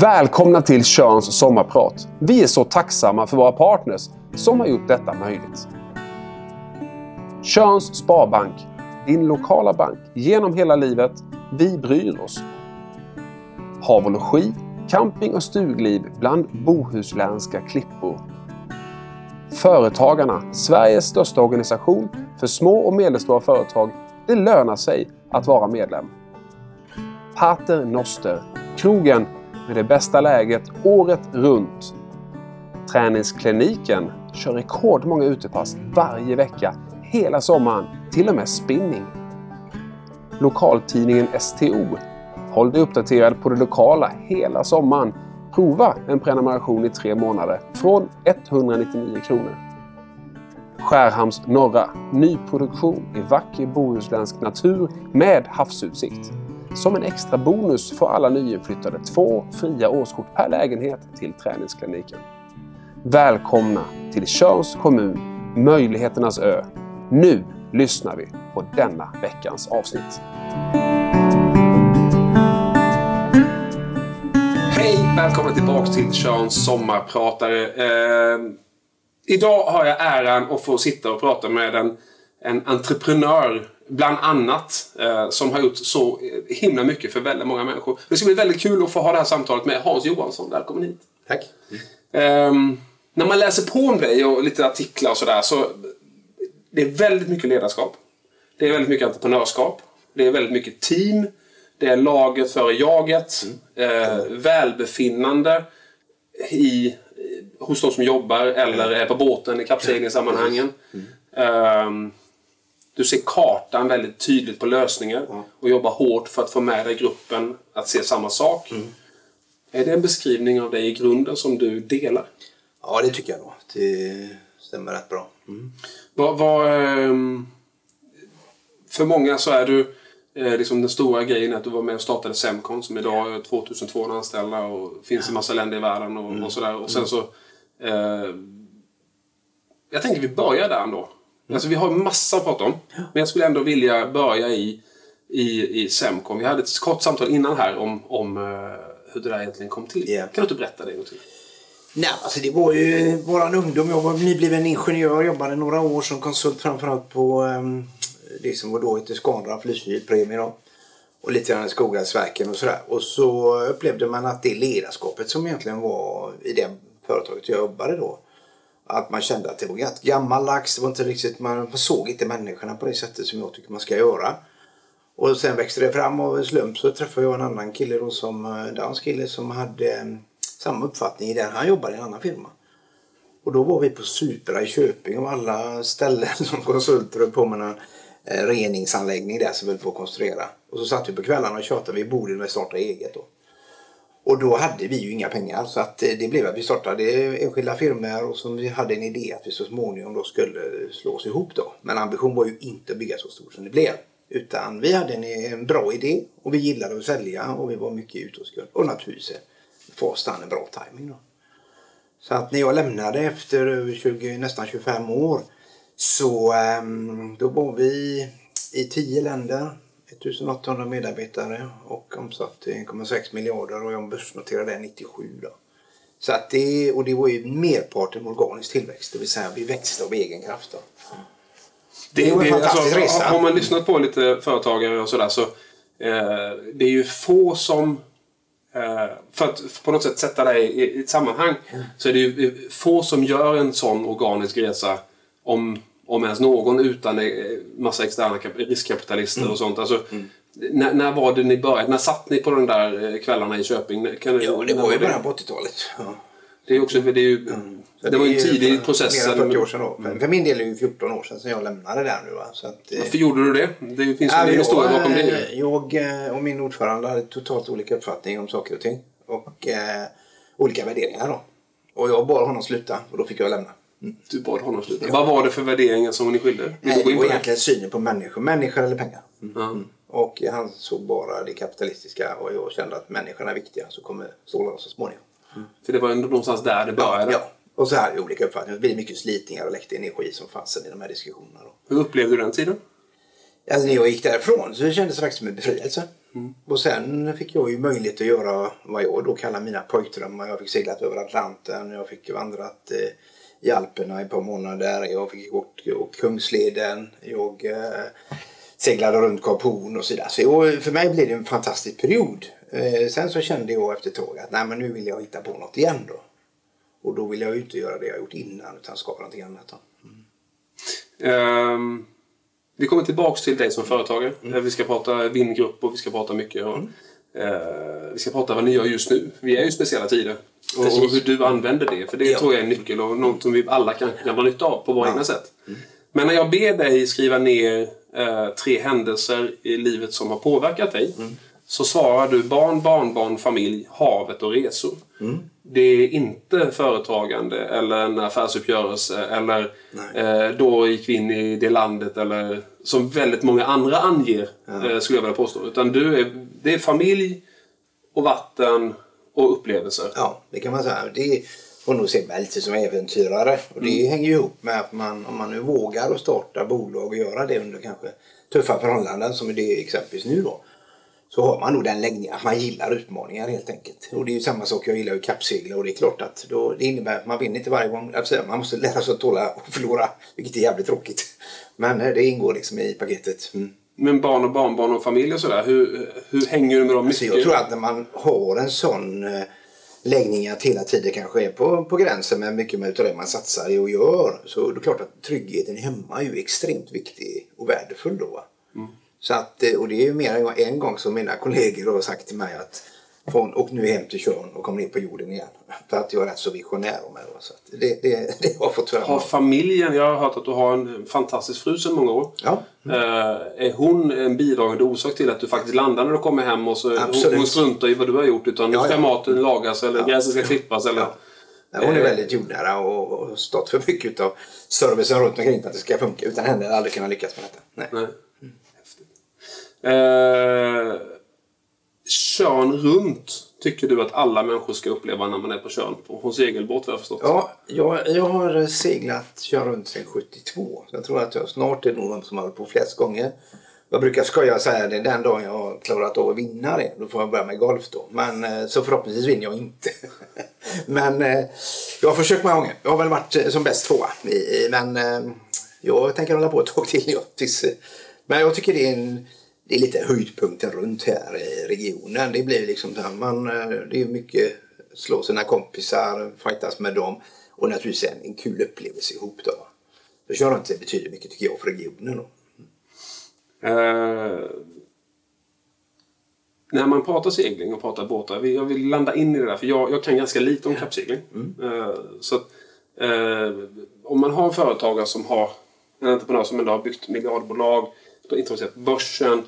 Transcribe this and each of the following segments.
Välkomna till Körns sommarprat. Vi är så tacksamma för våra partners som har gjort detta möjligt. Körns Sparbank, din lokala bank genom hela livet. Vi bryr oss. Hav och logi, camping och stugliv bland bohuslänska klippor. Företagarna, Sveriges största organisation för små och medelstora företag. Det lönar sig att vara medlem. Pater Noster, krogen med det bästa läget året runt. Träningskliniken kör rekordmånga utepass varje vecka hela sommaren, till och med spinning. Lokaltidningen STO. Håll dig uppdaterad på det lokala hela sommaren. Prova en prenumeration i tre månader från 199 kronor. Skärhamns norra. Nyproduktion i vacker bohuslänsk natur med havsutsikt. Som en extra bonus får alla nyinflyttade två fria årskort per lägenhet till träningskliniken. Välkomna till Tjörns kommun, möjligheternas ö. Nu lyssnar vi på denna veckans avsnitt. Hej! Välkomna tillbaka till Tjörns sommarpratare. Eh, idag har jag äran att få sitta och prata med en, en entreprenör bland annat, eh, som har gjort så himla mycket för väldigt många människor. Det ska bli väldigt kul att få ha det här samtalet med Hans Johansson. Välkommen hit. Tack. Mm. Eh, när man läser på om dig och lite artiklar och sådär så det är väldigt mycket ledarskap. Det är väldigt mycket entreprenörskap. Det är väldigt mycket team. Det är laget före jaget. Mm. Eh, välbefinnande i, hos de som jobbar eller är på båten i kappseglingssammanhangen. Mm. Eh, du ser kartan väldigt tydligt på lösningar mm. och jobbar hårt för att få med dig gruppen att se samma sak. Mm. Är det en beskrivning av dig i grunden som du delar? Ja, det tycker jag nog. Det stämmer rätt bra. Mm. Vad, vad, ehm, för många så är du eh, liksom den stora grejen att du var med och startade Semcon som idag har 2200 anställda och finns i massa länder i världen och, mm. och sådär. Och sen mm. så... Eh, jag tänker vi börjar där ändå. Mm. Alltså vi har massa att prata om. Men jag skulle ändå vilja börja i, i, i Semcon. Vi hade ett kort samtal innan här om, om uh, hur det där egentligen kom till. Yeah. Kan du inte berätta det en gång till? Nej, alltså det var ju våran ungdom. Jag var nybliven ingenjör, jobbade några år som konsult framförallt på um, det som var då hette Scanraff, Lysekilpremie då. Och lite grann Skoghallsverken och sådär. Och så upplevde man att det ledarskapet som egentligen var i det företaget jag jobbade då att man kände att det var gammal gammaldags. Det var inte riktigt, man såg inte människorna på det sättet som jag tycker man ska göra. Och sen växte det fram av en slump så träffade jag en annan kille då som, en dansk kille som hade eh, samma uppfattning i den. Han jobbade i en annan firma. Och då var vi på Supra i Köping och alla ställen som konsulter höll på med en eh, reningsanläggning där som vi höll på att konstruera. Och så satt vi på kvällarna och tjatade. Vi borde med starta eget då. Och då hade vi ju inga pengar så att eh, det blev att vi startade enskilda firmor och som vi hade en idé att vi så småningom då skulle slå oss ihop då. Men ambitionen var ju inte att bygga så stort som det blev. Utan vi hade en, en bra idé och vi gillade att sälja och vi var mycket ute och skulle. Och naturligtvis fast en bra timing då. Så att när jag lämnade efter 20, nästan 25 år så ehm, då var vi i 10 länder 1800 medarbetare och omsatte 1,6 miljarder och jag börsnoterade 97 då. Så att det, och det var ju merparten organisk tillväxt, det vill säga vi växte av egen kraft. Då. Det, det var en fantastisk alltså, resa. Har man lyssnat på lite företagare och sådär så eh, det är ju få som eh, för att på något sätt sätta det i, i ett sammanhang mm. så är det ju få som gör en sån organisk resa om om ens någon, utan massa externa riskkapitalister mm. och sånt. Alltså, mm. när, när, var det ni började? När satt ni på de där eh, kvällarna i Köping? Kan ja, det var ju början på 80-talet. Ja. Det, är också, det, är ju, mm. det, det var ju en tidig process. Mer än 40 år sedan då. Mm. För min del är det ju 14 år sedan, sedan jag lämnade där nu. Va? Så att, eh, Varför gjorde du det? Det finns ju en historia bakom det. Jag och min ordförande hade totalt olika uppfattningar om saker och ting. Och eh, olika värderingar då. Och jag bad honom sluta och då fick jag lämna. Du bad honom sluta. Ja. Vad var det för värderingar som ni skilde? Nej, det var egentligen synen på människor. Människor eller pengar. Mm. Mm. Och han såg bara det kapitalistiska och jag kände att människorna är viktiga så kommer stålarna så småningom. Mm. För det var ändå någonstans där det började? Ja. Och så här olika uppfattningar. Det blir mycket slitningar och läckte energi som fanns i de här diskussionerna. Då. Hur upplevde du den tiden? Alltså när jag gick därifrån så kändes det faktiskt som en befrielse. Och sen fick jag ju möjlighet att göra vad jag då kallar mina pojkdrömmar. Jag fick seglat över Atlanten, jag fick vandrat eh, i Alperna i ett par månader, jag fick gått Kungsleden, jag eh, seglade runt Kap Horn och så vidare. Så för mig blev det en fantastisk period. Eh, sen så kände jag efter ett tag att nej, men nu vill jag hitta på något igen då. Och då vill jag inte göra det jag gjort innan utan skapa någonting annat. Då. Ehm, vi kommer tillbaks till dig som företagare. Eh, Vi ska prata vindgrupp och vi ska prata mycket. Och, eh, vi ska prata vad ni gör just nu. Vi är ju i speciella tider. Och, och hur du använder det. För det Ja. tror jag är en nyckel och något som vi alla kan, kan dra nytta av på våra egna sätt. Men när jag ber dig skriva ner eh, tre händelser i livet som har påverkat dig. Så svarar du barn, barnbarn, familj, havet och resor. Det är inte företagande eller en affärsuppgörelse eller eh, då gick vi in i det landet eller som väldigt många andra anger eh, skulle jag vilja påstå. Utan du är, det är familj och vatten och upplevelser. Ja, det kan man säga. Det får nog se mig lite som äventyrare. Och det hänger ju ihop med att man, om man nu vågar att starta bolag och göra det under kanske tuffa förhållanden som det är exempelvis nu då. Så har man nog den läggningen att man gillar utmaningar helt enkelt. Och det är ju samma sak, jag gillar ju kappsegla och det är klart att då, det innebär att man vinner inte varje gång. Alltså, man måste lära sig att tåla och förlora, vilket är jävligt tråkigt. Men eh, det ingår liksom i paketet. Mm. Men barn och barnbarn och familj och sådär. Hur, hur hänger du med dem mycket? jag tror att när man har en sån eh, läggning att hela tiden kanske är på, på gränsen med mycket med det man satsar i och gör. Så det är klart att tryggheten hemma är ju extremt viktig och värdefull då. va. Så att, eh, och det är ju mer än en gång som mina kollegor har sagt till mig att från, och nu hem till Tjörn och kom ner på jorden igen. För att jag är rätt så visionär om då. Så det, det, det har fått Har familjen, jag har hört att du har en fantastisk fru sedan många år. Ja. Eh, är hon en bidragande orsak till att du faktiskt landar när du kommer hem och så Absolut. hon struntar i vad du har gjort utan nu Ja, ska ja. maten lagas eller Ja. gräset ska klippas eller... Ja. Hon är väldigt jordnära och, och stått för mycket av servicen runt omkring för att det ska funka. Utan henne hade jag aldrig kunnat lyckas med detta. Nej. Nej. Eh, kön runt tycker du att alla människor ska uppleva när man är på Tjörn? På en segelbåt vad jag förstått. Ja, jag, jag har seglat Tjörn runt sedan 72. Så jag tror att jag snart är någon som har hållit på flest gånger. Jag brukar skoja och säga det är den dagen jag har klarat av att vinna det. Då får jag börja med golf då. Men eh, så förhoppningsvis vinner jag inte. men eh, jag har försökt många gånger. Jag har väl varit eh, som bäst tvåa. Men jag tänker hålla på ett tag till. Tills, men jag tycker det är en det är lite höjdpunkten runt här i regionen. Det blir liksom så här, man, eh, det är mycket slå sina kompisar, fightas med dem och naturligtvis en, en kul upplevelse ihop då. Så kör runt det betyder mycket tycker jag för regionen då. Eh, när man pratar segling och pratar båtar, jag vill landa in i det där för jag, jag kan ganska lite om kappsegling. Eh, så att, eh, om man har en företagare som har en entreprenör som ändå har byggt miljardbolag, introducerat börsen,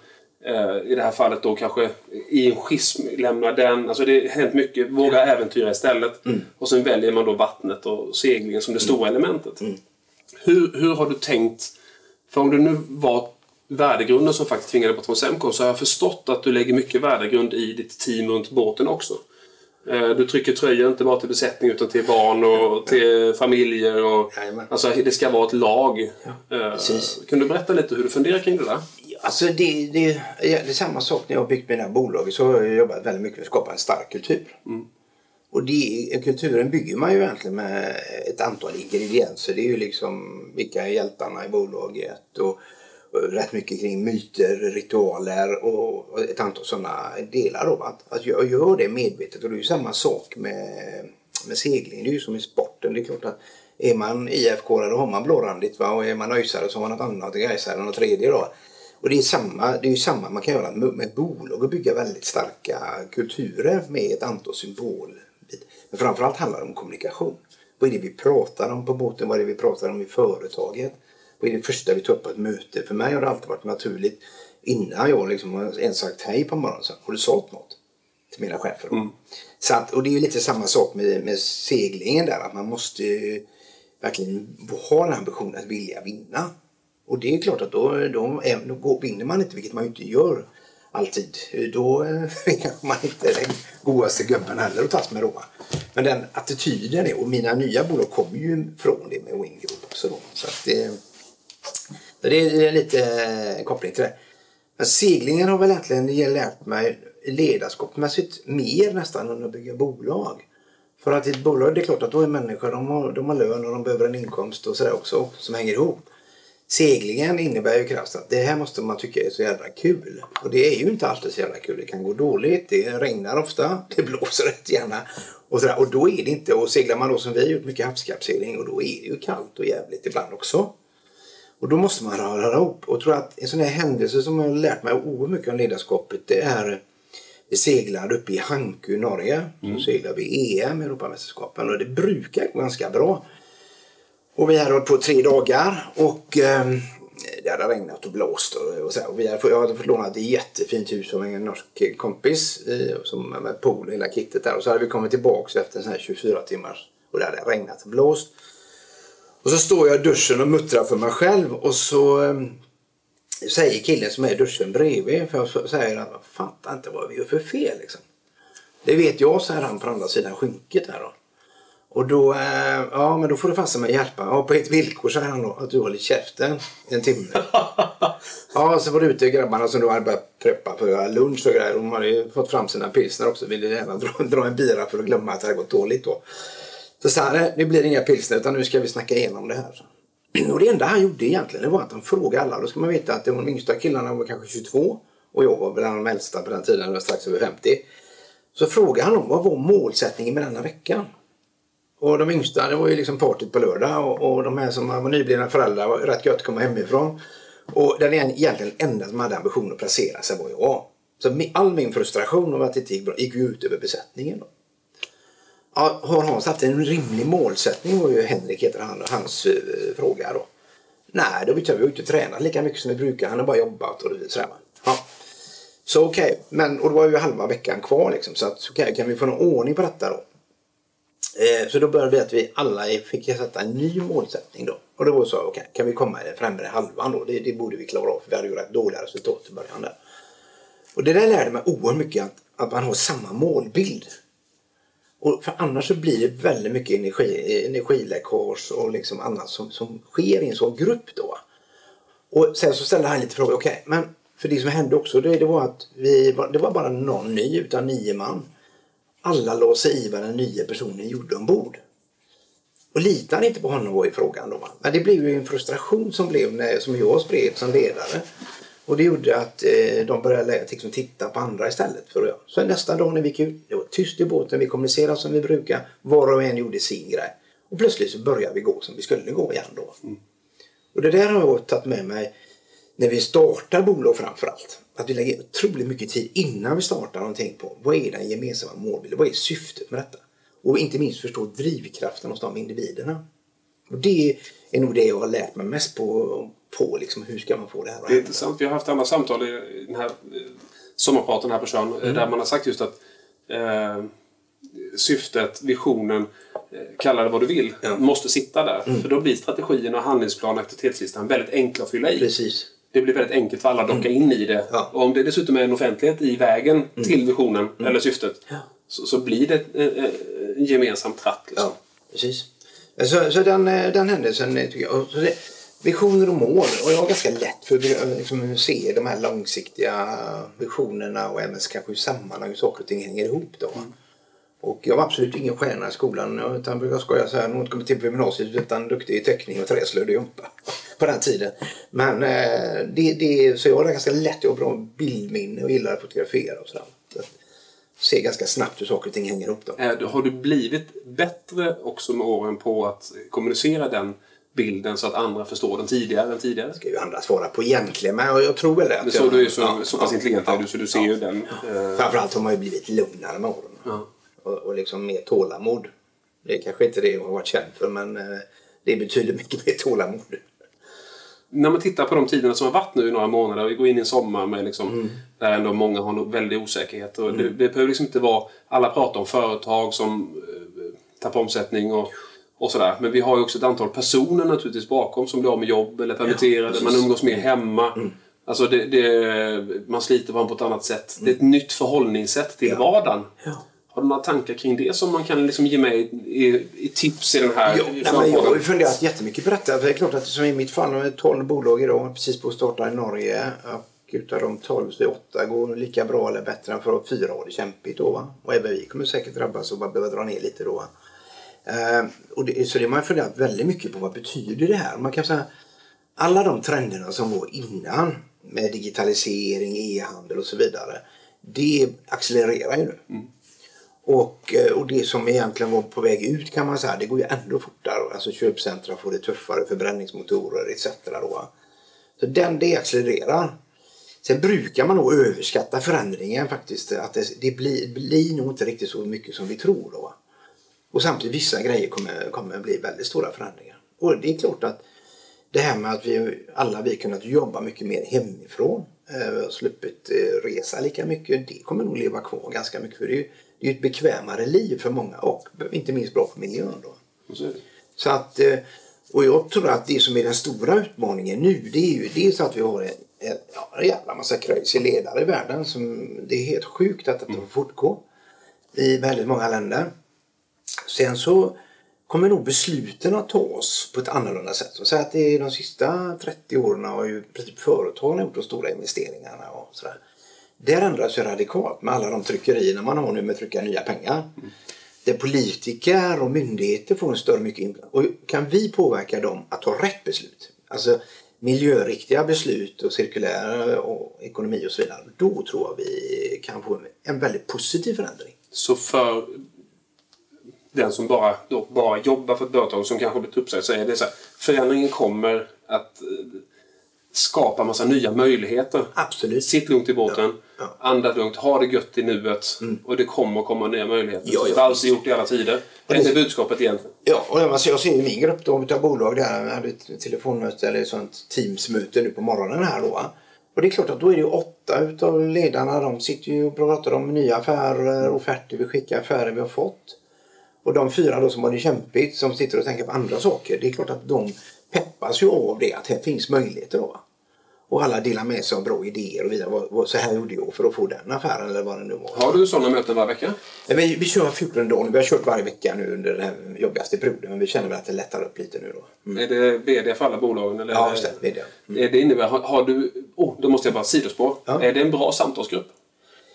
i det här fallet då kanske i en schism lämnar den. Alltså det har hänt mycket, våga äventyra istället. Och sen väljer man då vattnet och seglingen som det stora elementet. Hur, hur har du tänkt? För om du nu var värdegrunden som faktiskt tvingade bort från så har jag förstått att du lägger mycket värdegrund i ditt team runt båten också. Eh, Du trycker tröjor inte bara till besättning utan till barn och till familjer. Och, Jajamän. alltså det ska vara ett lag. Eh, precis. Kan du berätta lite hur du funderar kring det där? Alltså det, det, det är samma sak när jag har byggt mina bolag så har jag jobbat väldigt mycket med att skapa en stark kultur. Och det, kulturen bygger man ju egentligen med ett antal ingredienser. Det är ju liksom vilka är hjältarna i bolaget och, och rätt mycket kring myter, ritualer och, och ett antal sådana delar. Då, va? att jag gör det medvetet och det är ju samma sak med, med segling. Det är ju som i sporten. Det är klart att är man IFK då har man blårandigt va? och är man ÖISare så har man något annat Gaisare något tredje. Då. Och det är, samma, det är ju samma man kan göra med, med bolag och bygga väldigt starka kulturer med ett antal symboler. Men framförallt handlar det om kommunikation. Vad är det vi pratar om på båten? Vad är det vi pratar om i företaget? Vad är det första vi tar upp på ett möte? För mig har det alltid varit naturligt innan jag liksom ens sagt hej på morgonen. Så, har du sålt något? Till mina chefer. då. Så att, och det är ju lite samma sak med, med seglingen där. Att man måste ju verkligen ha den ambitionen att vilja vinna. Och det är klart att då, då, då går, vinner man inte, vilket man ju inte gör alltid. Då eh, är kanske man inte den godaste gubben heller att tas med då. Men den attityden är, och mina nya bolag kommer ju från det med Wing Group också då. Så att det, det är lite eh, koppling till det. Men seglingen har väl egentligen lärt mig ledarskapsmässigt mer nästan än att bygga bolag. För att i ett bolag, det är klart att då är människor, de har, de har lön och de behöver en inkomst och sådär också som hänger ihop. Seglingen innebär ju krasst att det här måste man tycka är så jävla kul. Och det är ju inte alltid så jävla kul. Det kan gå dåligt, det regnar ofta, det blåser rätt gärna. Och, sådär. och då är det inte, och seglar man då som vi har gjort mycket havskappsegling och då är det ju kallt och jävligt ibland också. Och då måste man röra ihop. Och jag tror att en sån här händelse som har lärt mig oerhört mycket om ledarskapet det är vi seglade uppe i Hanku i Norge. Mm. Så seglade vi EM, Europamästerskapen och det brukar gå ganska bra. Och vi hade hållit på tre dagar och eh, det hade regnat och blåst. Och, och, så och vi hade, jag hade fått låna ett jättefint hus av en norsk kompis i, som, med pool och hela kittet där. Och så hade vi kommit tillbaka efter en här 24 timmar. och det hade regnat och blåst. Och så står jag i duschen och muttrar för mig själv och så eh, säger killen som är i duschen bredvid, för jag säger att jag fattar inte vad vi gör för fel liksom. Det vet jag, säger han på andra sidan skynket här då. Och då, eh, ja men då får du fasta mig hjälpa. Ja, på ett villkor säger han då, att du håller käften en timme. ja, så var det ute grabbarna som då hade börjat preppa för lunch och grejer. De hade ju fått fram sina pilsner också. Ville gärna dra, dra en bira för att glömma att det hade gått dåligt då. Så sa han, det blir inga pilsner utan nu ska vi snacka igenom det här. Och det enda han gjorde egentligen det var att han frågade alla. Då ska man veta att de yngsta killarna var kanske 22 och jag var bland de äldsta på den tiden, jag var strax över 50. Så frågade han om vad var målsättningen med denna veckan. Och de yngsta, det var ju liksom partyt på lördag och, och de här som var nyblivna föräldrar var rätt gött att komma hemifrån. Och den egentligen enda som hade ambition att placera sig var jag. Så all min frustration över att det inte gick bra gick ju ut över besättningen. Då. Ja, har Hans haft en rimlig målsättning var ju Henrik heter han, hans uh, fråga då. Nej, då betyder vi har inte tränat lika mycket som vi brukar. Han har bara jobbat och sådär. Ja. Så okej, okay. men och det var ju halva veckan kvar liksom. Så att okej, okay, kan vi få någon ordning på detta då? Eh, så då började vi att vi alla fick sätta en ny målsättning då. Och då sa jag okej, okay, kan vi komma i den främre halvan då? Det, det, borde vi klara av för vi hade ju rätt dåliga resultat i början där. Och det där lärde mig oerhört mycket att, att man har samma målbild. Och för annars så blir det väldigt mycket energi, energiläckage och liksom annat som, som sker i en sån grupp då. Och sen så ställde han lite frågor. Okej, okay, men för det som hände också det, det var att vi, det var bara någon ny utan nio man. Alla la sig i vad den nya personen gjorde ombord. Och litade inte på honom var i frågan då. Men det blev ju en frustration som blev när, som jag spred som ledare. Och det gjorde att eh, de började liksom, titta på andra istället. För att, så nästa dag när vi gick ut, det var tyst i båten, vi kommunicerade som vi brukar. Var och en gjorde sin grej. Och plötsligt så började vi gå som vi skulle gå igen då. Mm. Och det där har jag tagit med mig när vi startar bolag framförallt. Att vi lägger otroligt mycket tid innan vi startar någonting på vad är den gemensamma målbilden? Vad är syftet med detta? Och inte minst förstå drivkraften hos de individerna. Och det är nog det jag har lärt mig mest på, på liksom, hur ska man få det här att Det är intressant. Vi har haft andra samtal i den här eh, sommarpraten här på Tjörn mm. där man har sagt just att eh, syftet, visionen, eh, kalla det vad du vill, ja. måste sitta där. Mm. För då blir strategin och handlingsplanen och aktivitetslistan väldigt enkla att fylla i. Precis. Det blir väldigt enkelt för alla att docka in i det. Ja. Och om det dessutom är en offentlighet i vägen mm. till visionen mm. eller syftet ja. så, så, blir det en, en gemensam tratt. Liksom. Ja, precis. Så, så den, eh, den händelsen tycker jag... Det, visioner och mål. Och jag har ganska lätt för att liksom, se de här långsiktiga visionerna och även kanske hur sammanhang saker och ting hänger ihop. Då. Mm. Och jag var absolut ingen stjärna i skolan. Utan jag brukar skoja så här, något kommit till på gymnasiet utan duktig i teckning och träslöjd och jumpa. På den tiden. Men eh, det, det, så jag har ganska lätt, jag har bra bildminne och gillar att fotografera och sådär. Så ser ganska snabbt hur saker och ting hänger ihop. Då. Har du blivit bättre också med åren på att kommunicera den bilden så att andra förstår den tidigare än tidigare? Det ska ju andra svara på egentligen, men jag, tror väl det. så du är så, ja, så pass ja, intelligent ja, du så du ser ju den. Eh... Framförallt har man ju blivit lugnare med åren. Och, och liksom mer tålamod. Det är kanske inte det jag har varit känd för, men eh, det betyder mycket mer tålamod. När man tittar på de tiderna som har varit nu i några månader och vi går in i en sommar med liksom, mm. där ändå många har väldig osäkerhet. Och mm. det, det behöver liksom inte vara, alla pratar om företag som eh, tappar omsättning och och sådär. Men vi har ju också ett antal personer naturligtvis bakom som blir av med jobb eller permitterade. Ja, man umgås mer hemma. Mm. Alltså det, det, man sliter på ett annat sätt. Mm. Det är ett nytt förhållningssätt till ja. vardagen. Ja. Har du några tankar kring det som man kan liksom ge mig i, i tips i den här jo, nej, men Jag har ju funderat jättemycket på detta. För det är klart att som i mitt fall med 12 bolag idag, precis på att starta i Norge. utav de 12 så är 8 går lika bra eller bättre än för 4 år. Det är kämpigt då va? Och även vi kommer säkert drabbas och bara behöva dra ner lite då. Va? Eh, och det, så det har man funderat väldigt mycket på vad betyder det här? Man kan säga alla de trenderna som var innan med digitalisering, e-handel och så vidare. Det accelererar ju nu. Mm. Och, eh, och det som egentligen var på väg ut kan man säga, det går ju ändå fortare. Alltså köpcentra får det tuffare, förbränningsmotorer etc. Då. Så den det accelererar. Sen brukar man nog överskatta förändringen faktiskt. Att det, det blir, blir nog inte riktigt så mycket som vi tror. Då. Och samtidigt vissa grejer kommer, kommer bli väldigt stora förändringar. Och det är klart att det här med att vi alla vi kunnat jobba mycket mer hemifrån eh, och sluppit eh, resa lika mycket. Det kommer nog leva kvar ganska mycket. För det är ju det är ett bekvämare liv för många och inte minst bra för miljön. Då. Så att, eh, och jag tror att det som är den stora utmaningen nu det är ju dels att vi har en, en, en jävla massa crazy ledare i världen. Som, det är helt sjukt att det får fortgå i väldigt många länder. Sen så kommer nog besluten att tas på ett annorlunda sätt. Så att det de sista 30 åren har ju företagen gjort de stora investeringarna och sådär. Där ändras ju radikalt med alla de tryckerierna man har nu med att trycka nya pengar. Mm. Där politiker och myndigheter får en större mycket inblandning. Och kan vi påverka dem att ta rätt beslut? Alltså miljöriktiga beslut och cirkulära och ekonomi och så vidare. Då tror jag vi kan få en väldigt positiv förändring. Så för den som bara, då bara jobbar för ett företag som kanske blivit uppsagd så är det så här, förändringen kommer att eh, skapa massa nya möjligheter. Absolut. Sitt lugnt i båten, ja, ja. andas lugnt, ha det gött i nuet mm. och det kommer komma nya möjligheter. Ja, ja. Det har alltid gjort i alla tider. Det är budskapet egentligen. Ja, och jag ser i min grupp då, av bolag där, vi hade ett telefonmöte eller ett sånt Teamsmöte nu på morgonen här då. Och det är klart att då är det åtta utav ledarna, de sitter ju och pratar om nya affärer, offerter vi skickar, affärer vi har fått. Och de fyra då som har det kämpigt, som sitter och tänker på andra saker, det är klart att de peppas ju av det, att här finns möjligheter då. Och alla delar med sig av bra idéer och vidare. Så här gjorde jag för att få den affären eller vad det nu var. Har du sådana möten varje vecka? Vi, vi kör 14 dagar. Vi har kört varje vecka nu under den här jobbigaste perioden. Men vi känner väl att det lättar upp lite nu då. Mm. Är det VD för alla bolagen? Eller ja, just det. VD. Mm. Det innebär, har, har du, oh, då måste jag bara sidospår. Ja. Är det en bra samtalsgrupp?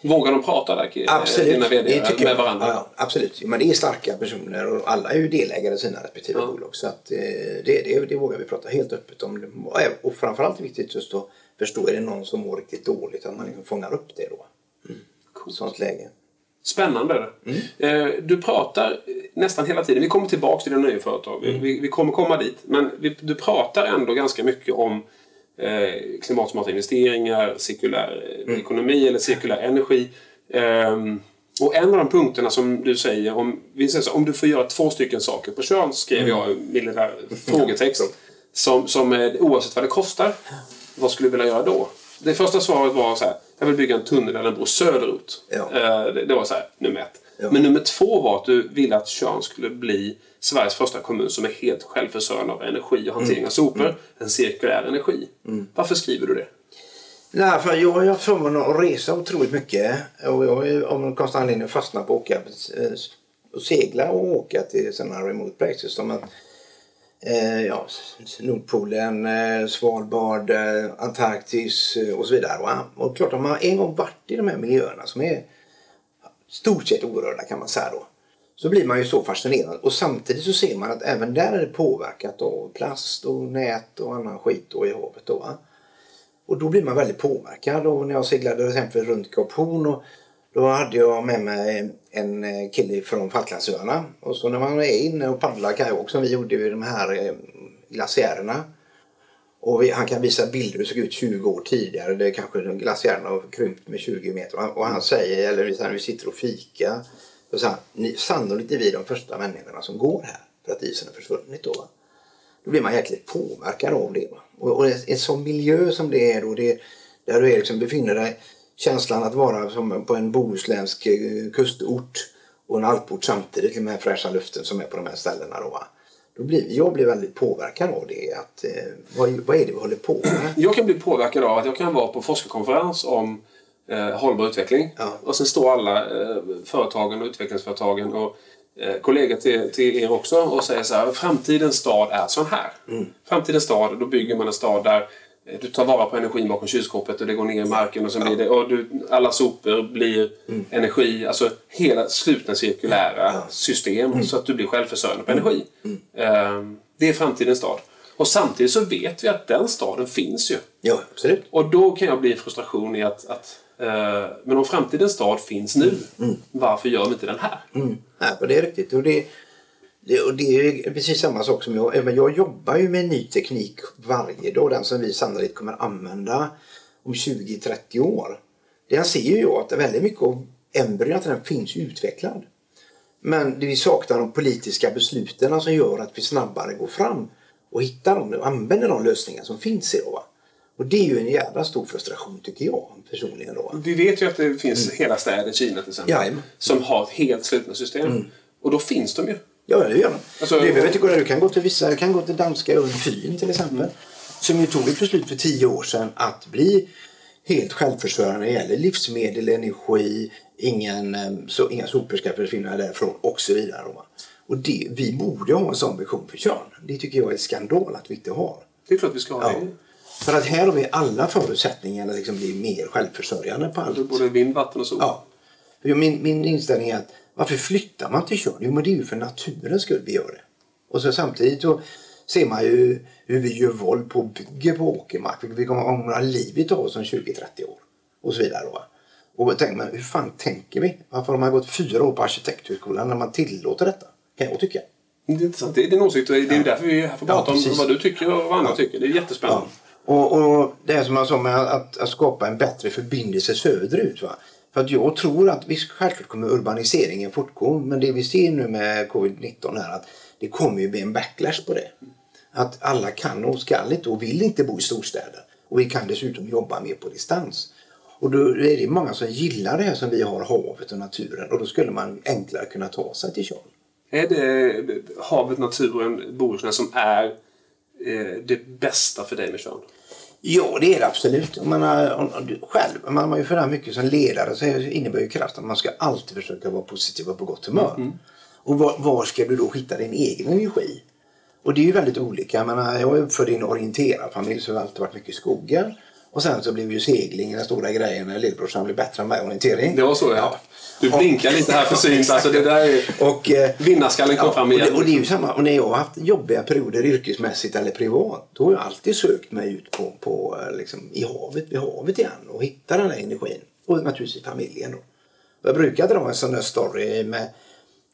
Vågar de prata där, absolut. dina VD, med varandra? Ja, absolut. Men det är starka personer och alla är ju delägare i sina respektive ja. bolag. Så att, eh, det, det, det vågar vi prata helt öppet om. Och framförallt viktigt just att förstå, är det någon som mår riktigt dåligt, att man liksom fångar upp det då. Mm. Cool. Sånt läge. Spännande. Mm. Eh, du pratar nästan hela tiden, vi kommer tillbaka till dina nya företag, mm. vi, vi, kommer komma dit, men vi, du pratar ändå ganska mycket om eh, klimatsmarta investeringar, cirkulär mm. ekonomi eller cirkulär energi. Eh, och en av de punkterna som du säger, om, vi säger så, om du får göra två stycken saker på kön, skrev mm. jag i lilla frågetext. Som, som oavsett vad det kostar vad skulle du vilja göra då? Det första svaret var så här, jag vill bygga en tunnel eller en bro söderut. Ja. Eh, det, det, var så här, nummer ett. Ja. Men nummer två var att du ville att Tjörn skulle bli Sveriges första kommun som är helt självförsörjande av energi och hantering mm. av sopor. Mm. En cirkulär energi. Mm. Varför skriver du det? Nej, för jag har förmånen att resa otroligt mycket. Och jag har av någon konstig anledning fastnat på att åka och segla och åka till sådana remote places. Som att eh, Eh, ja, Nordpolen, eh, Svalbard, eh, Antarktis eh, och så vidare. Va? Och klart, om man en gång varit i de här miljöerna som är stort sett orörda kan man säga då. Så blir man ju så fascinerad och samtidigt så ser man att även där är det påverkat av plast och nät och annan skit då i havet. Då, va? Och då blir man väldigt påverkad och när jag seglade till exempel runt Kap Horn och då hade jag med mig en eh, kille från Falklandsöarna. Och så när man är inne och paddlar kajak som vi gjorde vid de här eh, glaciärerna. Och han kan visa bilder hur det såg ut 20 år tidigare. Det kanske glaciärerna har krympt med 20 meter. Och han säger, eller när vi sitter och fika. Så säger han, sannolikt är vi de första människorna som går här. För att isen har försvunnit då. Då blir man jäkligt påverkad av det. Och, och en sån miljö som det är då. Det, där du liksom befinner dig känslan att vara som på en bohuslänsk eh, kustort och en alport samtidigt med den fräscha luften som är på de här ställena. Då, då blir, jag blir väldigt påverkad av det. Att, eh, vad, vad är det vi håller på med? Jag kan bli påverkad av att jag kan vara på forskarkonferens om eh, hållbar utveckling. Ja. Och sen står alla eh, företagen och utvecklingsföretagen och eh, kollegor till, till er också och säger så här. Framtidens stad är sån här. Mm. Framtidens stad, då bygger man en stad där du tar vara på energin bakom kylskåpet och det går ner i marken och så blir det, och du, alla sopor blir energi. Alltså hela slutna cirkulära system så att du blir självförsörjande på energi. Eh, Det är framtidens stad. Och samtidigt så vet vi att den staden finns ju. Ja, absolut. Och då kan jag bli frustration i att, att eh, men om framtidens stad finns nu, varför gör vi inte den här? Mm. Men det är riktigt. Och det, det, och det är precis samma sak som jag. Även jag jobbar ju med ny teknik varje dag. Den som vi sannolikt kommer använda om 20-30 år. Det ser ju jag att väldigt mycket av embryona till den finns utvecklad. Men det vi saknar de politiska besluten som gör att vi snabbare går fram och hittar dem och använder de lösningar som finns idag. va. Och det är ju en jävla stor frustration tycker jag personligen. Då. Vi vet ju att det finns hela städer i Kina till exempel. Jajamän. Som har ett helt slutna system. Och då finns de ju. Ja, det gör de. Alltså- det behöver inte gå där. Du kan gå till vissa, du kan gå till danska ön Fyn till exempel. Som ju tog ett beslut för tio år sedan att bli helt självförsörjande när det gäller livsmedel, energi, ingen, eh, så, inga sopor ska försvinna därifrån och så vidare. Och det, vi borde ha en sån vision för Tjörn. Det tycker jag är skandal att vi inte har. Det är klart vi ska ha Ja. det. För att här har vi alla förutsättningar att liksom bli mer självförsörjande på allt. Både vind, vatten och sol. Ja. Min, min inställning är att varför flyttar man till Tjörn? Jo, men det är ju för naturens skull vi gör det. Och så samtidigt så ser man ju hur vi gör våld på och bygger på åkermark. Vi kommer ångra livet av oss om 20-30 år. Och så vidare. Va? Och då tänker man, hur fan tänker vi? Varför har man gått fyra år på arkitekthögskolan när man tillåter detta? Kan jag tycka. Det är intressant. Det är din åsikt och det är ju därför vi är här för att Ja, prata om vad du tycker och vad andra Ja. tycker. Det är jättespännande. Ja. Och, och det är som jag sa med att, att skapa en bättre förbindelse söderut. Va? För att jag tror att visst, självklart kommer urbaniseringen fortgå. Men det vi ser nu med covid-19 är att det kommer ju bli en backlash på det. Att alla kan och ska inte och vill inte bo i storstäder. Och vi kan dessutom jobba mer på distans. Och då är det många som gillar det här som vi har, havet och naturen. Och då skulle man enklare kunna ta sig till Tjörn. Är det havet, naturen, Bohuslän som är eh, det bästa för dig med Tjörn? Ja, det är det absolut. Man har, själv, man har ju för det här mycket som ledare så innebär ju krasst att man ska alltid försöka vara positiv och på gott humör. Och var, var ska du då hitta din egen energi? Och det är ju väldigt olika. Jag, menar, jag är uppfödd i en orienterarfamilj så jag har alltid varit mycket i skogen. Och sen så blev ju segling den stora grejen när lillebrorsan blev bättre än mig i orientering. Det var så ja. Du blinkar lite här försynt. Alltså det där är... Och, eh, Vinnarskallen kom fram och igen. det, och det är ju samma. Och när jag har haft jobbiga perioder yrkesmässigt eller privat. Då har jag alltid sökt mig ut på, på eh, liksom, i havet, vid havet igen. Och hitta den där energin. Och naturligtvis i familjen då. Och Jag brukar dra en sån där story med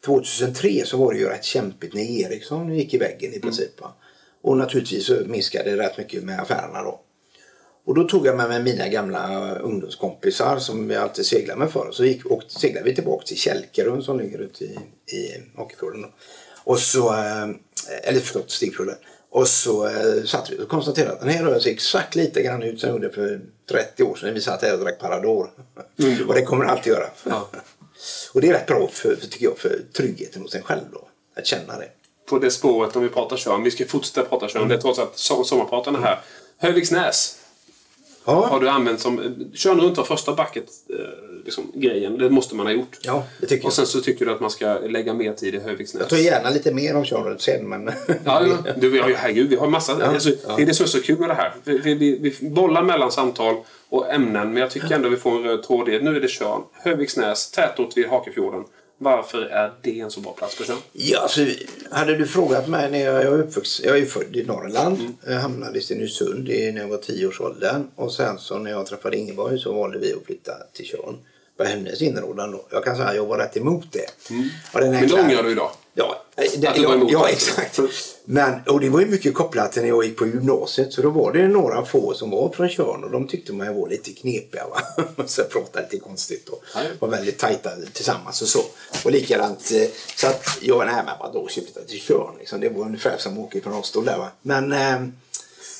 2003 så var det ju rätt kämpigt när Ericsson gick i väggen i princip. Va? Och naturligtvis så minskade det rätt mycket med affärerna då. Och då tog jag med mig mina gamla ungdomskompisar som jag alltid seglade med för. Så gick, och seglade vi tillbaka till Kälkerön som ligger ute i, i Åkerfjorden. då. Och så, eh, eller förlåt, Stigfjorden. Och så eh, satt vi och konstaterade att den här rör sig exakt lite grann ut som den gjorde för 30 år sedan när vi satt här och drack Parador. och det kommer den alltid göra. Ja. och det är rätt bra för, för, tycker jag, för tryggheten hos en själv då. Att känna det. På det spåret om vi pratar Tjörn. Vi ska fortsätta prata Tjörn. Det är trots som- sommarpratarna här. Höviksnäs Ja, har du använt som... Tjörn runt var första bucket eh, liksom, grejen. Det måste man ha gjort. ja det tycker Och jag. sen så tycker du att man ska lägga mer tid i Höviksnäs. Jag tar gärna lite mer om Tjörnröd sen men... Ja, ja. Du, vi har ju, herregud, vi har massa. alltså, Det är det som är så kul med det här. Vi, vi, vi, vi bollar mellan samtal och ämnen, men jag tycker ändå vi får en röd tråd i det. Nu är det Tjörn, Höviksnäs, tätort vid Hakefjorden. Varför är det en så bra plats för Tjörn? Ja, alltså, hade du frågat mig när jag, jag, är, uppvuxen, jag är född i Norrland. Jag hamnade i Stenungsund när jag var tio års åldern. Och sen så när jag träffade Ingeborg så valde vi att flytta till Tjörn. På hennes inrådan då. Jag kan säga att jag var rätt emot det. Här Men det ångrar du idag? Ja, det, Att du var ja, emot ja det. exakt. Men, och det var ju mycket kopplat till när jag gick på gymnasiet. Så då var det några få som var från Tjörn och de tyckte man var lite knepiga. Va? så pratade lite konstigt och Ja. var väldigt tajta tillsammans och så. Och likadant eh, så att jag, nej men vadå flytta till Tjörn liksom. Det var ungefär som att åka från Oslo där va. Men eh,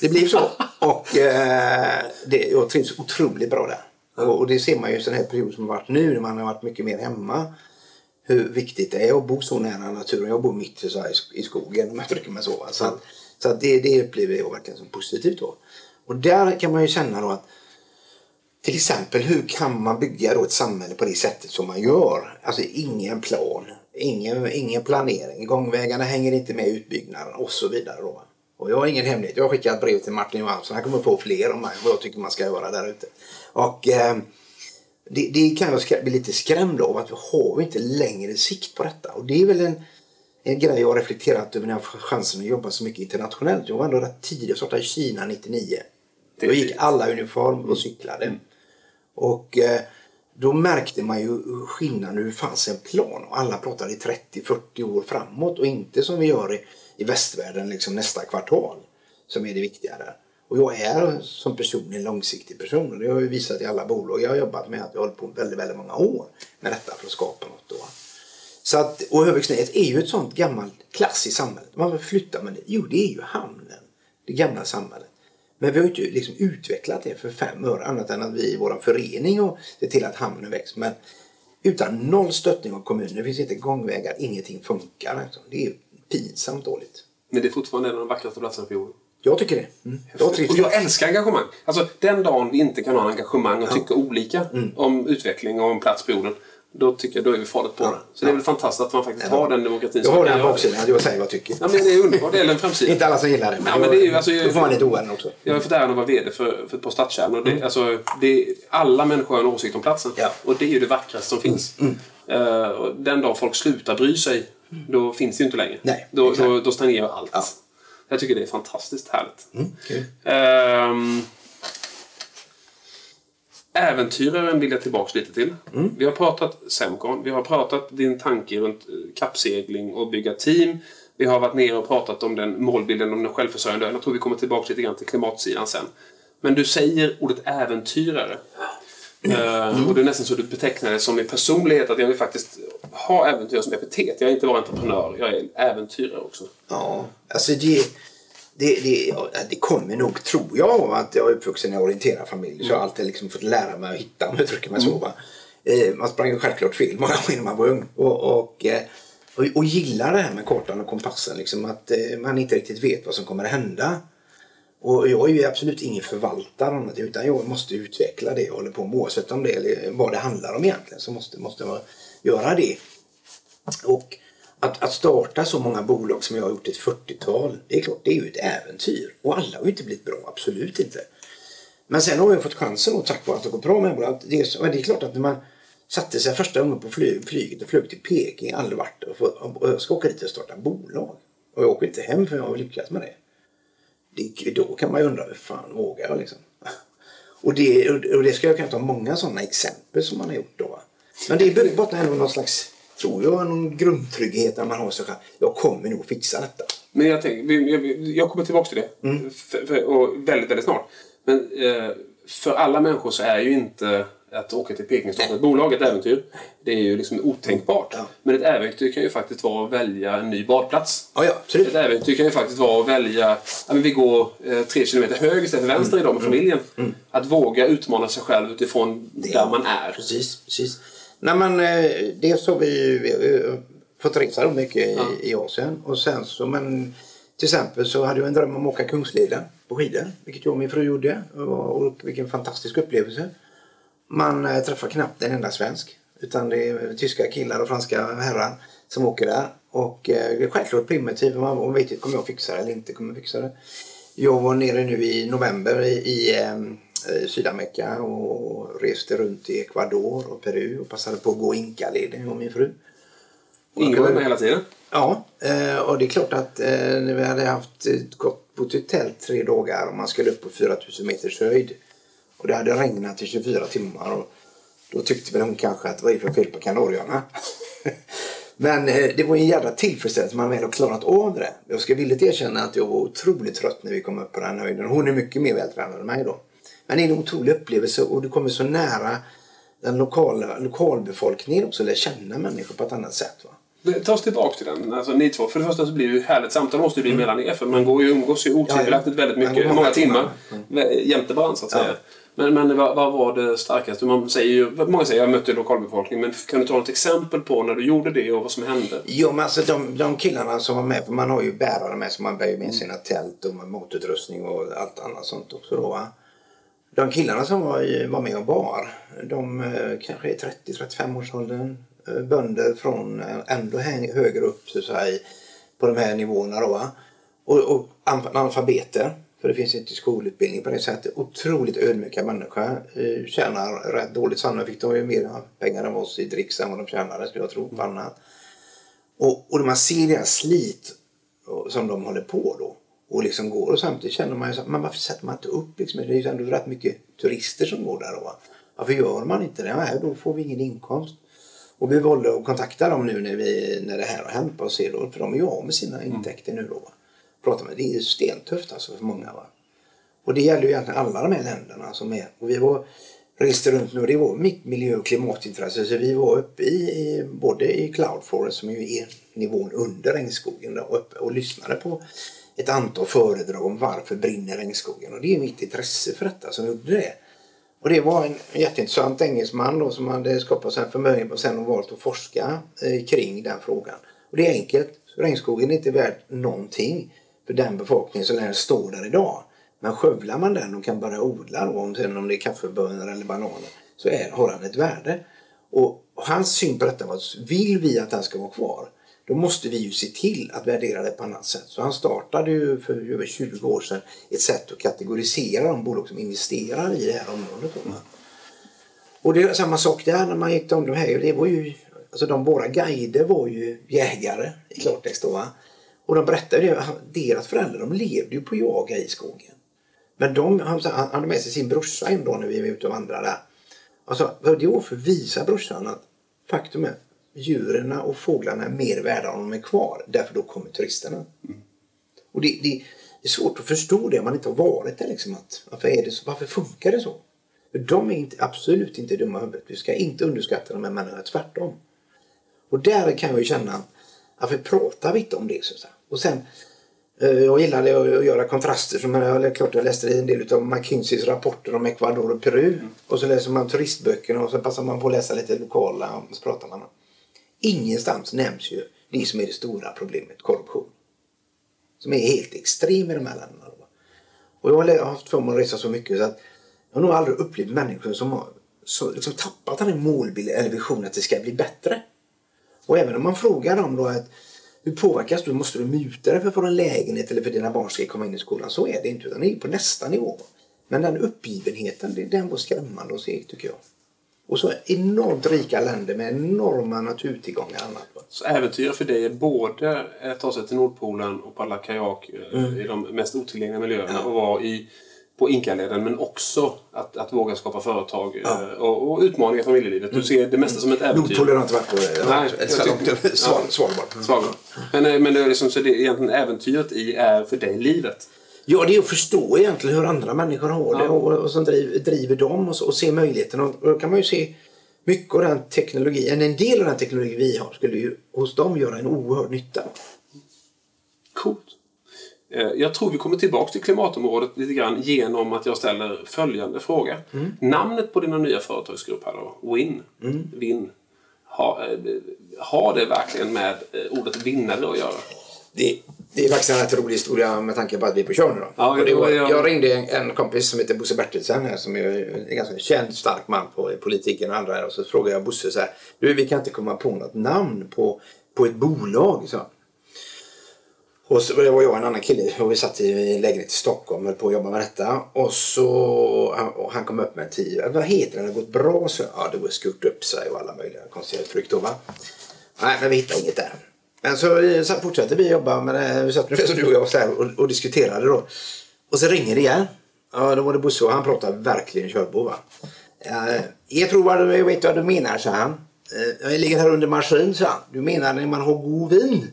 det blev så. Och eh, det, jag trivs otroligt bra där. Och, och det ser man ju i sån här period som har varit nu när man har varit mycket mer hemma hur viktigt det är att bo så nära naturen. Jag bor mitt i, så här i- skogen om jag uttrycker mig så. va. Så, att, så att det, det upplever jag verkligen som positivt. Då. Och där kan man ju känna då att till exempel hur kan man bygga då ett samhälle på det sättet som man gör? Alltså ingen plan, ingen, ingen planering. Gångvägarna hänger inte med utbyggnaden och så vidare. Då. Och jag har ingen hemlighet. Jag har skickat brev till Martin Johansson. Han kommer få fler om mig, vad jag tycker man ska göra där ute. Och eh, det, det kan jag bli lite skrämd av att vi har inte längre sikt på detta. Och det är väl en, en grej jag har reflekterat över när jag har chansen att jobba så mycket internationellt. Jag var ändå rätt tidig. Jag startade i Kina 99. Det är Då gick alla uniform och cyklade. Och eh, då märkte man ju skillnaden hur det fanns en plan. Och alla pratade i 30-40 år framåt och inte som vi gör i, i västvärlden liksom nästa kvartal. Som är det viktiga där. Och jag är som person en långsiktig person. Och det har jag ju visat i alla bolag jag har jobbat med. Att jag har hållit på väldigt, väldigt många år med detta för att skapa något. Då. Så att, och Höviksnäs är ju ett sånt gammalt klassiskt samhälle. Man flyttar man det, jo det är ju hamnen. Det gamla samhället. Men vi har ju inte liksom utvecklat det för fem öre annat än att vi i vår förening och ser till att hamnen växer. Men utan noll stöttning av kommunen, det finns inte gångvägar, ingenting funkar. Alltså, det är pinsamt dåligt. Men det är fortfarande en av de vackraste platserna på jorden. Jag tycker det. Mm. Jag trivs. Och jag älskar engagemang. Alltså den dagen vi inte kan ha engagemang och tycka olika Mm. om utveckling och om plats på jorden. Då tycker jag då är vi farligt på det. Så det är väl fantastiskt att man faktiskt har den demokratin. Jag har den göra. baksidan jag säger vad jag tycker. Ja, men det är underbart. Det är en framsida. Inte alla som gillar det. Ja, men det är ju, alltså, då får man lite oärlig också. Jag har fått äran att vara VD för, för ett par stadskärnor. Det, alltså, det, alla människor har en åsikt om platsen. Ja. Och det är ju det vackraste som finns. Och den dag folk slutar bry sig, då finns det ju inte längre. Nej, då, då, då stagnerar allt. Ja. Jag tycker det är fantastiskt härligt. Kul. Ehm, äventyraren vill jag tillbaka lite till. Mm. Vi har pratat Semcon, vi har pratat din tanke runt eh, kappsegling och bygga team. Vi har varit nere och pratat om den målbilden om den självförsörjande. Jag tror vi kommer tillbaka lite grann till klimatsidan sen. Men du säger ordet äventyrare. Eh, och det är nästan så du betecknar det som min personlighet att jag vill faktiskt ha äventyr som epitet. Jag är inte bara entreprenör, jag är äventyrare också. Ja, alltså det, det, det, det kommer nog, tror jag, av att jag är uppvuxen i en orienterad familj. Så jag har alltid liksom fått lära mig att hitta, om jag uttrycker mig så. Va? Eh, man sprang ju självklart fel många gånger när man var ung. Och, och, eh, och, och gillar det här med kartan och kompassen. Liksom, att man inte riktigt vet vad som kommer att hända. Och jag är ju absolut ingen förvaltare utan jag måste utveckla det jag håller på med. Oavsett om det eller vad det handlar om egentligen så måste, måste jag göra det. Och att, att starta så många bolag som jag har gjort ett 40-tal, det är klart, det är ju ett äventyr. Och alla har ju inte blivit bra, absolut inte. Men sen har jag fått chansen och tack vare att det går bra med bolag. Det är, det är klart att när man satte sig första gången på flyg, flyget och flög till Peking, aldrig varit och, och jag ska åka dit och starta bolag. Och jag åker inte hem för jag har lyckats med det det då kan man ju undra, hur fan vågar jag liksom? Och det, och det ska jag kunna ta många sådana exempel som man har gjort då. Men det bottnar ändå någon slags, tror jag, någon grundtrygghet när man har sig själv. Jag kommer nog fixa detta. Men jag, tänker, jag kommer tillbaka till det. Mm. För, för, och väldigt, väldigt snart. Men eh, för alla människor så är ju inte att åka till Peking och starta ett bolag ett äventyr. Det är ju liksom otänkbart. Ja. Men ett äventyr kan ju faktiskt vara att välja en ny badplats. Ja, ja, absolut. Ett äventyr kan ju faktiskt vara att välja, ja, men vi går eh, tre kilometer höger istället för vänster idag med familjen. Att våga utmana sig själv utifrån där man är. Precis, precis. Nej, men, eh, dels har vi ju ju fått resa då mycket i, i Asien. Och sen så, men till exempel så hade jag en dröm om att åka Kungsleden på skidor. Vilket jag och min fru gjorde. Och, och vilken fantastisk upplevelse. Man eh, träffar knappt en enda svensk. Utan det är tyska killar och franska herrar som åker där. Och eh, det är självklart primitivt. Man, vet inte, kommer jag fixa det eller inte kommer jag fixa det. Jag var nere nu i november i, i eh, eh, Sydamerika och reste runt i Ecuador och Peru och passade på att gå Inkaleden och min fru. Ingår med hela tiden. Ja, eh, och det är klart att eh, när vi hade haft eh, gått på ett tält tre dagar och man skulle upp på 4000 meters höjd och det hade regnat i 24 timmar och då tyckte väl hon kanske att vad är det för fel på kanarierna? Men eh, det var en jävla tillfredsställelse man väl har klarat av det. Jag ska villigt erkänna att jag var otroligt trött när vi kom upp på den höjden. Hon är mycket mer vältränad än mig då. Men det är en otrolig upplevelse och du kommer så nära den lokala lokalbefolkningen också, lär känna människor på ett annat sätt. Va? Ta oss tillbaka till den. Alltså, ni två. För det första så blir det ju härligt samtal måste det bli mellan er. För man går ju umgås ju otvivelaktigt väldigt mycket. många timmar. timmar. Jämte varandra så att säga. Men, men vad, vad var det starkaste? Man säger ju, många säger jag mötte lokalbefolkningen. Men kan du ta något exempel på när du gjorde det och vad som hände? Jo, men alltså de, de killarna som var med, för man har ju bärare med så man bär ju med sina tält och motutrustning och allt annat sånt också då va. De killarna som var, var med och bar, de eh, kanske är 30-35 års åldern. Eh, bönder från eh, ändå högre upp så att säga, på de här nivåerna då va. Och, och analfabeter. För det finns inte skolutbildning på det sättet. Otroligt ödmjuka människor. Eh, tjänar rätt dåligt. Sannolikt fick de ju mer pengar än oss i dricks än vad de tjänade skulle jag tro på annat. Och, och man ser deras slit som de håller på då och liksom går och samtidigt känner man ju så, men varför sätter man inte upp liksom? Det är ju ändå rätt mycket turister som går där. Och, varför gör man inte det? Nej, då får vi ingen inkomst. Och vi valde att kontakta dem nu när, vi, när det här har hänt och se då, för de är ju av med sina mm. intäkter nu då. Prata med, det är stentufft alltså för många. Va? Och det gäller ju egentligen alla de här länderna som är. Och vi var reste runt nu och det var mitt miljö och klimatintresse. Så vi var uppe i, i både i Cloud Forest som ju är nivån under regnskogen då, uppe och lyssnade på ett antal föredrag om varför brinner regnskogen. Och det är mitt intresse för detta som gjorde det. Och det var en jätteintressant engelsman då som hade skapat sig en förmögenhet och sen valt att forska eh, kring den frågan. Och det är enkelt. Regnskogen är inte värd någonting för den befolkning som den står där idag. Men skövlar man den och kan börja odla då, om, sen om det är kaffebönor eller bananer, så är, har den ett värde. Och och hans syn på detta var att vill vi att den ska vara kvar då måste vi ju se till att värdera det på annat sätt. Så han startade ju för över 20 år sedan ett sätt att kategorisera de bolag som investerar i det här området. Mm. Och det är samma sak där när man gick om de här. Det var ju, alltså de, våra guider var ju jägare i klartext då. Och de berättade ju deras föräldrar de levde ju på jaga i skogen. Men de han hade med sig sin brorsa en dag när vi var ute och vandrade. Alltså, det var för att visa brorsan att faktum är djuren och fåglarna är mer värda om de är kvar. Därför då kommer turisterna. Mm. Och det, det, är svårt att förstå det om man inte har varit där. Liksom, att, varför, är det så, varför funkar det så? För de är inte, absolut inte dumma i huvudet. Vi ska inte underskatta de här människorna, tvärtom. Och där kan jag ju känna, varför pratar vi inte om det? Så Och sen, eh, jag gillade att göra kontraster. Som jag, klart jag läste en del av McKinseys rapporter om Ecuador och Peru. Mm. Och så läser man turistböckerna och så passar man på att läsa lite lokala och så pratar man. Ingenstans nämns ju det som är det stora problemet, korruption. Som är helt extrem i de här länderna. Och jag har haft förmånen att resa så mycket så att jag har nog aldrig upplevt människor som har så liksom tappat den här målbilden eller visionen att det ska bli bättre. Och även om man frågar dem då att hur påverkas du? Måste du muta dig för att få en lägenhet eller för att dina barn ska komma in i skolan? Så är det inte, utan det är på nästa nivå. Men den uppgivenheten, den var skrämmande att se tycker jag. Och så enormt rika länder med enorma naturtillgångar. Annat. Så äventyr för dig är både att ta sig till Nordpolen och paddla kajak eh, mm. i de mest otillgängliga miljöerna ja. och vara i, på Inkaleden men också att, att våga skapa företag ja. Eh, och, och utmaningar i familjelivet. Du mm. ser det mesta som ett äventyr. Nordpolen har inte varit på. Nej, så långt Svalbard. Svalbard. Men, eh, men det är liksom, så det egentligen äventyret i är för dig livet. Ja, det är att förstå egentligen hur andra människor har det och, och som driver, driver dem och, och se möjligheten. Och, då kan man ju se mycket av den teknologin, en del av den teknologi vi har skulle ju hos dem göra en oerhörd nytta. Coolt. Eh, jag tror vi kommer tillbaka till klimatområdet lite grann genom att jag ställer följande fråga. Mm. Namnet på din nya företagsgrupp här då, WIN, mm. Win, har, eh, har det verkligen med eh, ordet vinnare att göra? Det, det är faktiskt en rätt rolig historia med tanke på att vi är på kör nu. Då. Ja, det var, jag, jag ringde en, en, kompis som heter Bosse Bertilsen här som är en ganska känd stark man på politiken och andra här. Och så frågade jag Bosse så här. Du, vi kan inte komma på något namn på, på ett bolag. Så. Och så var jag och en annan kille och vi satt i lägenhet i Stockholm och höll på att jobba med detta. Och så och han kom upp med en tio. Vad heter det? Det har gått bra. Så, ja, det var skurt upp sig och alla möjliga konstiga uttryck då va. Nej, men vi hittade inget där. Men så, eh, så fortsatte vi jobba med det. Vi satt ungefär du och jag så här, och, och, diskuterade då. Och så ringer det igen. Ja, då var det Bosse och han pratade verkligen körbo va. Eh, Jag tror vad du, jag vet vad du menar, sa han. Eh, jag ligger här under maskin, sa han. Du menar när man har god vin?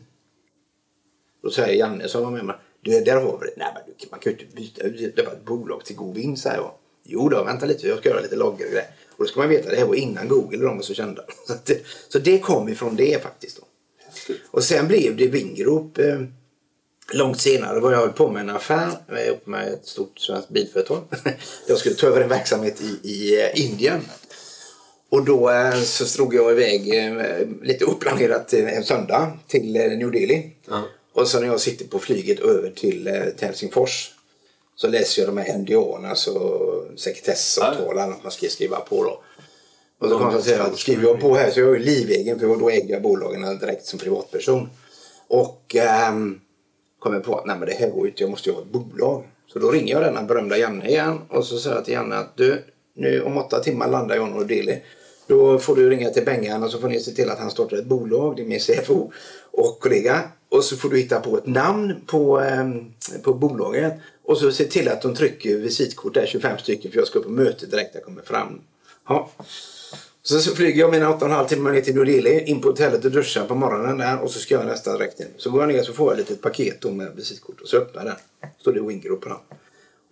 Då säger Janne som var med mig. Du, där har vi det. Nej, men man kan ju inte byta ut ett bolag till god vin, säger jag. Jo då, vänta lite, jag ska göra lite lager och grejer. Och då ska man veta, det här var innan Google och de var så kända. Så det, så det kom ifrån det faktiskt. Då. Och sen blev det Wingrop. Eh, långt senare var jag höll på med en affär ihop med ett stort svenskt bilföretag. jag skulle ta över en verksamhet i, i eh, Indien. Och då eh, så slog jag iväg eh, lite oplanerat en söndag till eh, New Delhi. Mm. Och så när jag sitter på flyget över till, eh, till Helsingfors så läser jag de här NDA, alltså sekretessavtal, annat man ska skriva på då. Och så konstaterar jag att skriver jag på här så är jag ju livegen för då äger jag bolagen direkt som privatperson. Och ähm, kom jag på att nej, men det här går ju inte, jag måste ju ha ett bolag. Så då ringer jag denna berömda Janne igen och så säger jag till Janne att du, nu om åtta timmar landar jag i Norrdelhi. Då får du ringa till Bengan och så får ni se till att han startar ett bolag. Det är min CFO och kollega. Och så får du hitta på ett namn på, eh, på bolaget. Och så se till att de trycker visitkort där, 25 stycken, för jag ska på möte direkt när jag kommer fram. Ja. Så, så flyger jag mina 8,5 timmar ner till New Delhi, in på hotellet och duschar på morgonen där och så ska jag nästa direkt in. Så går jag ner så får jag ett litet paket då med visitkort och så öppnar jag den. står det Wingroup på den.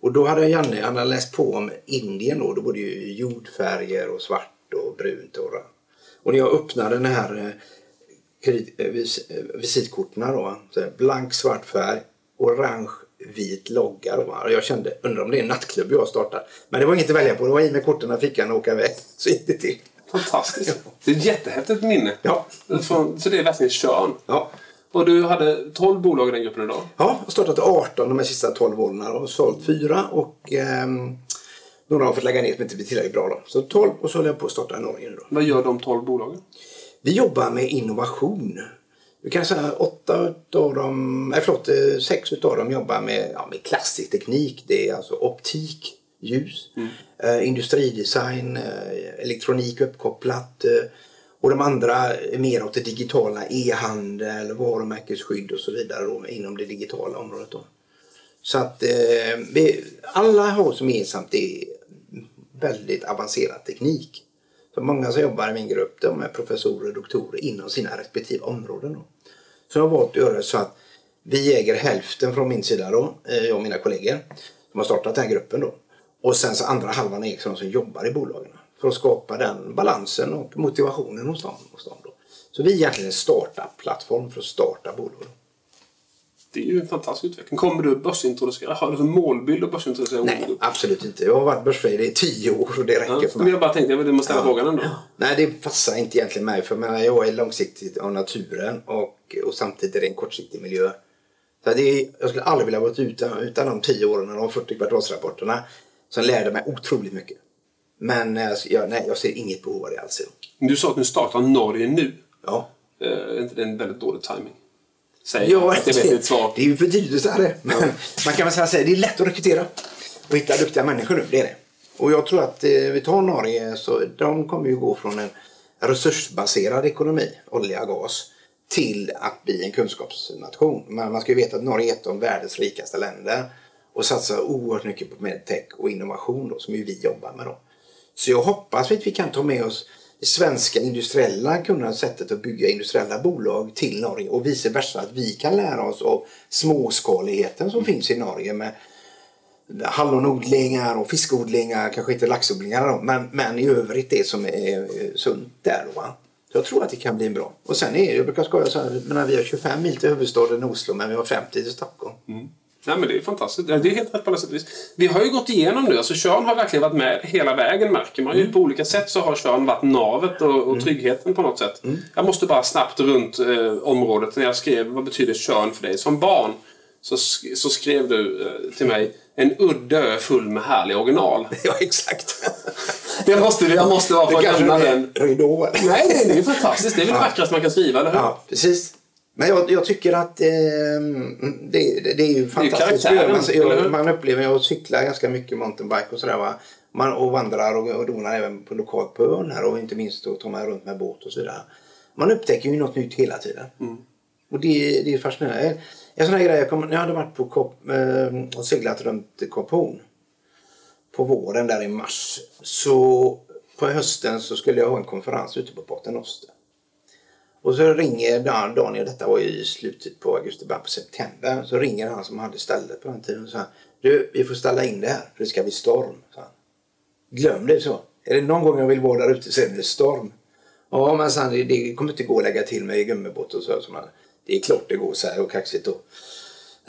Och då hade Janne, han hade läst på om Indien då, då var det ju jordfärger och svart och brunt och orange. Och när jag öppnade den här eh, eh, vis, eh, visitkorten då, så blank svart färg, orange vit logga då. Och jag kände, undrar om det är en nattklubb jag startar. Men det var inget att välja på, det var i med korten i fickan och åka iväg. Så gick det till. Fantastiskt. Det är ett jättehäftigt minne. Ja. Från, så det är verkligen Tjörn. Ja. Och du hade 12 bolag i den gruppen idag. Ja, jag har startat 18 de här sista 12 åren och sålt fyra och ehm, några har fått lägga ner som inte blir tillräckligt bra. Då. Så 12 och så håller jag på att starta Norge nu då. Vad gör de 12 bolagen? Vi jobbar med innovation. Du kan säga åtta utav dem, nej förlåt, sex utav dem jobbar med, ja, med klassisk teknik. Det är alltså optik, ljus, eh, industridesign, eh, elektronik uppkopplat. Eh, och de andra är mer åt det digitala, e-handel, varumärkesskydd och så vidare då, inom det digitala området. Då. Så att eh, vi, alla har som gemensamt det är väldigt avancerad teknik. Så många som jobbar i min grupp de är professorer och doktorer inom sina respektive områden. Då. Så jag har valt att göra så att vi äger hälften från min sida då, eh, jag och mina kollegor som har startat den här gruppen då. Och sen så andra halvan ägs av de som jobbar i bolagen. För att skapa den balansen och motivationen hos dem. Hos dem då. Så vi är egentligen en startup-plattform för att starta bolag. Det är ju en fantastisk utveckling. Kommer du börsintroducera? Har du som målbild att börsintroducera Nej, absolut inte. Jag har varit börsvd i tio år och det räcker Ja, för men mig. jag bara tänkte, jag måste ställa frågan ändå. Nej, det passar inte egentligen mig. För jag, jag är långsiktigt av naturen och, och samtidigt är det en kortsiktig miljö. Så det är, jag skulle aldrig vilja vara utan, utan de tio åren och de 40 kvartalsrapporterna som lärde mig otroligt mycket. Men eh, jag, nej, jag ser inget behov av det alls. Du sa att du startar Norge nu. Ja. Eh, Är inte det en väldigt dålig timing? Säg Ja, att ditt svar. det är ju att säga det. Men man kan väl säga här, det är lätt att rekrytera och hitta duktiga människor nu. Det är det. Och jag tror att eh, vi tar Norge så de kommer ju gå från en resursbaserad ekonomi, olja och gas, till att bli en kunskapsnation. Men man ska ju veta att Norge är ett av världens rikaste länder och satsar oerhört mycket på medtech och innovation då, som ju vi jobbar med. Då. Så jag hoppas att vi kan ta med oss det svenska industriella kunnandet, sättet att bygga industriella bolag till Norge och vice versa. Att vi kan lära oss av småskaligheten som finns i Norge med hallonodlingar och fiskodlingar, kanske inte laxodlingar då, men, men i övrigt det som är eh, sunt där. Va? Så jag tror att det kan bli en bra. Och sen är det, jag brukar skoja så här, men vi har 25 mil till huvudstaden Oslo men vi har 50 till Stockholm. Nej, men det är fantastiskt. Det är helt rätt på alla sätt och vis. Vi har ju gått igenom nu. Alltså Tjörn har verkligen varit med hela vägen märker man ju. På olika sätt så har Tjörn varit navet och, och tryggheten på något sätt. Jag måste bara snabbt runt eh, området. När jag skrev vad betyder Tjörn för dig som barn. Så, så skrev du eh, till mig en udde ö full med härliga original. Ja, exakt. Jag måste, jag måste få det kanske nämna den. nej, det är ju fantastiskt. Det är väl det Ja. vackraste man kan skriva, eller hur? Ja, precis. Men jag, jag tycker att eh, det, det, det är ju fantastiskt. karaktären, man, eller hur? jag, man upplever, jag cyklar ganska mycket mountainbike och sådär va. Man, och vandrar och, och donar även på lokalt på ön här och inte minst då tar man runt med båt och så vidare. Man upptäcker ju något nytt hela tiden. Och det, det är fascinerande. En sån här grej, jag, kom, jag hade varit på Kop, eh, och seglat runt Kap Horn på våren där i mars. Så på hösten så skulle jag ha en konferens ute på Paternoster. Och så ringer Dan- Daniel, detta var i slutet på augusti, början på september. Så ringer han som hade stället på den tiden och sa Du, vi får ställa in det här för det ska bli storm. Så han. Glöm det så. Är det någon gång jag vill vara där ute så är det storm. Ja, men sen, det, det kommer inte gå att lägga till mig i gummibåt och så. så man, det är klart det går så här och kaxigt då.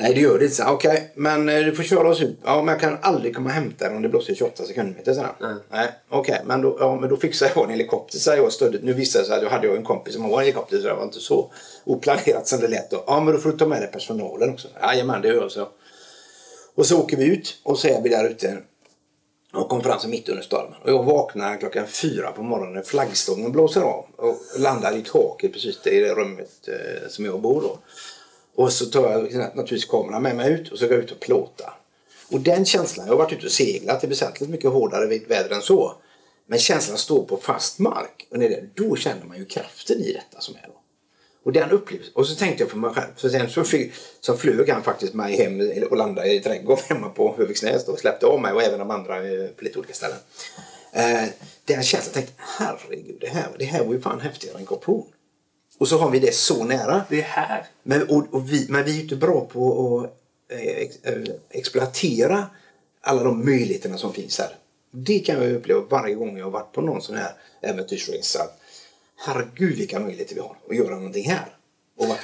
Nej, det gör det inte. Okej, men eh, du får köra oss ut. Ja, men jag kan aldrig komma och hämta den om det blåser 28 sekundmeter. Så Nej. Nej, okej, men, då, ja, men då fixar jag en helikopter. Så jag stödde. Nu visade det sig att jag hade en kompis som har en helikopter så det var inte så oplanerat som det lät. Då. Ja, men då får du ta med dig personalen också. Jajamän, det gör jag så. Och så åker vi ut och så är vi där ute och konferensen mitt under stormen. Och jag vaknar klockan fyra på morgonen när flaggstången blåser av och landar i taket precis i det rummet eh, som jag bor då. Och så tar jag naturligtvis kameran med mig ut och så går jag ut och plåtar. Och den känslan, jag har varit ute och seglat, det är väsentligt mycket hårdare väder än så. Men känslan att stå på fast mark, och det, då känner man ju kraften i detta som är då. Och den upplevelsen. Och så tänkte jag för mig själv. För sen så, flyg, så flög han faktiskt mig hem och landade i trädgården hemma på Höviksnäs och släppte av mig och även de andra eh, på lite olika ställen. Eh, den känslan tänkte herregud, det här, det här var ju fan häftigare än korporation. Och så har vi det så nära. Det är här. Men, och, och vi, men vi är ju inte bra på att eh, ex, eh, exploatera alla de möjligheterna som finns här. Det kan jag uppleva varje gång jag har varit på någon sån här äventyrsresa. Herregud vilka möjligheter vi har att göra någonting här.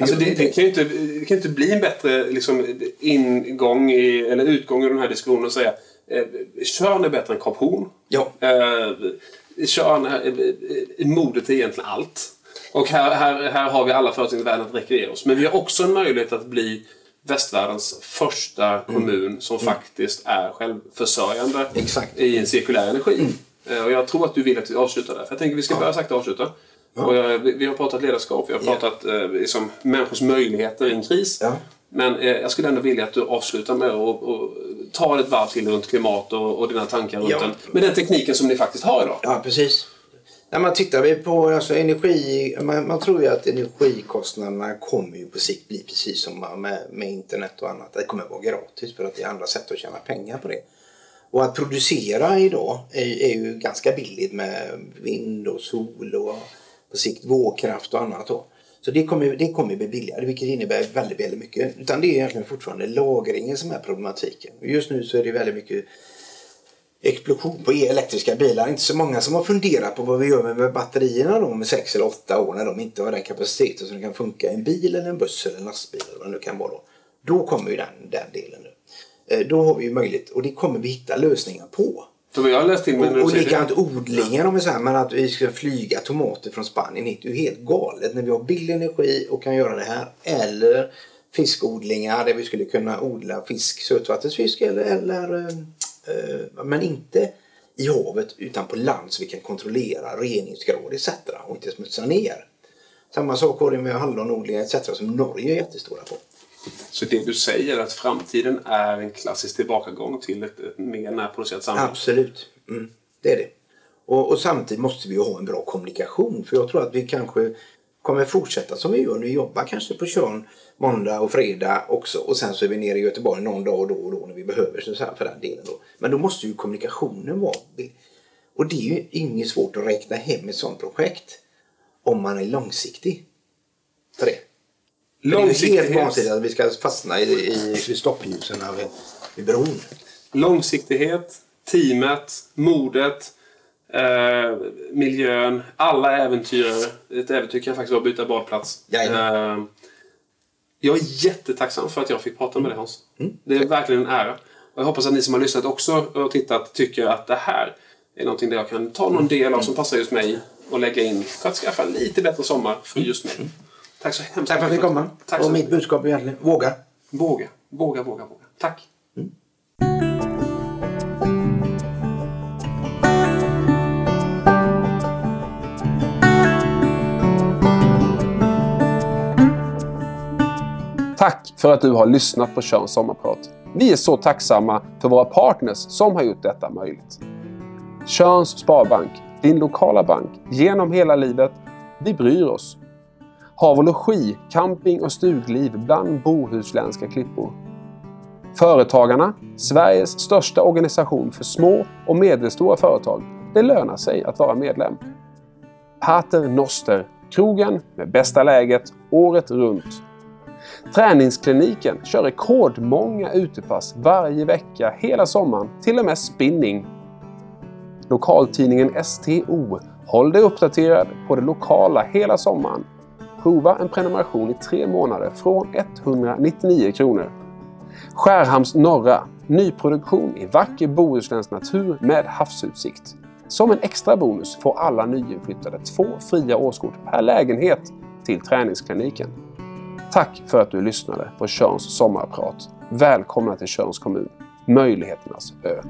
Alltså det, det, kan ju inte, det kan inte bli en bättre liksom, ingång i, eller utgång i den här diskussionen att säga eh, Körn är bättre än korporation. Ja. Eh, Körn är, eh, modet är egentligen allt. Och här, här, här har vi alla förutsättningar i världen att rekreera oss. Men vi har också en möjlighet att bli västvärldens första mm. kommun som mm. faktiskt är självförsörjande Exakt. i en cirkulär energi. Mm. Eh, och jag tror att du vill att vi avslutar där. För jag tänker att vi ska ja. börja sakta avsluta. Ja. Och jag, vi har pratat ledarskap, vi har pratat yeah. liksom, människors möjligheter i en kris. Ja. Men eh, jag skulle ändå vilja att du avslutar med att ta ett varv till runt klimat och, och dina tankar runt den. Med den tekniken som ni faktiskt har idag. Ja, precis. När man tittar vi på alltså, energi, man, man, tror ju att energikostnaderna kommer ju på sikt bli precis som med, med internet och annat. Det kommer vara gratis för att det är andra sätt att tjäna pengar på det. Och att producera idag är, är ju ganska billigt med vind och sol och på sikt vågkraft och annat. Då. Så det kommer, det kommer bli billigare vilket innebär väldigt, väldigt mycket. Utan det är egentligen fortfarande lagringen som är problematiken. Just nu så är det väldigt mycket explosion på elektriska bilar. Inte så många som har funderat på vad vi gör med batterierna då med 6 eller 8 år när de inte har den kapaciteten som kan funka i en bil eller en buss eller en lastbil eller vad det nu kan vara. Då, då kommer ju den, den delen nu. Eh, då har vi ju möjlighet och det kommer vi hitta lösningar på. För jag läst in och, och likadant odlingen om vi säger, men att vi ska flyga tomater från Spanien hit. Det är ju helt galet när vi har billig energi och kan göra det här. Eller fiskodlingar där vi skulle kunna odla fisk, sötvattensfisk eller, eller eh, men inte i havet utan på land så vi kan kontrollera reningsgrad etc. och inte smutsa ner. Samma sak har det med hallonodlingar etc. som Norge är jättestora på. Så det du säger att framtiden är en klassisk tillbakagång till ett, ett mer närproducerat samhälle? Absolut, mm, det är det. Och, och, samtidigt måste vi ha en bra kommunikation för jag tror att vi kanske kommer fortsätta som vi gör nu. Jobba kanske på Tjörn måndag och fredag också och sen så är vi nere i Göteborg någon dag och då och då när vi behöver så här för den delen. Då. Men då måste ju kommunikationen vara... Och det är ju inget svårt att räkna hem ett sådant projekt om man är långsiktig. För det. Det är helt vansinnigt att vi ska fastna i, i, i stoppljusen vid, vid bron. Långsiktighet, teamet, modet, eh, miljön, alla äventyr. Ett äventyr kan faktiskt vara att byta badplats. Eh, jag är jättetacksam för att jag fick prata med dig Hans. Mm. Det är verkligen en ära. Och jag hoppas att ni som har lyssnat också och tittat tycker att det här är någonting där jag kan ta någon del av som passar just mig och lägga in för att skaffa en lite bättre sommar för just mig. Tack så hemskt mycket. Tack för att vi fick komma. Tack och mitt budskap är egentligen våga. Våga, våga, våga, våga. Tack. Tack för att du har lyssnat på Körns sommarprat. Vi är så tacksamma för våra partners som har gjort detta möjligt. Körns Sparbank, din lokala bank genom hela livet. Vi bryr oss Hav och logi, camping och stugliv bland bohuslänska klippor. Företagarna, Sveriges största organisation för små och medelstora företag. Det lönar sig att vara medlem. Pater Noster, krogen med bästa läget året runt. Träningskliniken kör rekordmånga utepass varje vecka hela sommaren, till och med spinning. Lokaltidningen STO. Håll dig uppdaterad på det lokala hela sommaren Prova en prenumeration i tre månader från 199 kronor. Skärhamns norra. Nyproduktion i vacker bohuslänsk natur med havsutsikt. Som en extra bonus får alla nyinflyttade två fria årskort per lägenhet till träningskliniken. Tack för att du lyssnade på Körns sommarprat. Välkomna till Körns kommun, möjligheternas ö.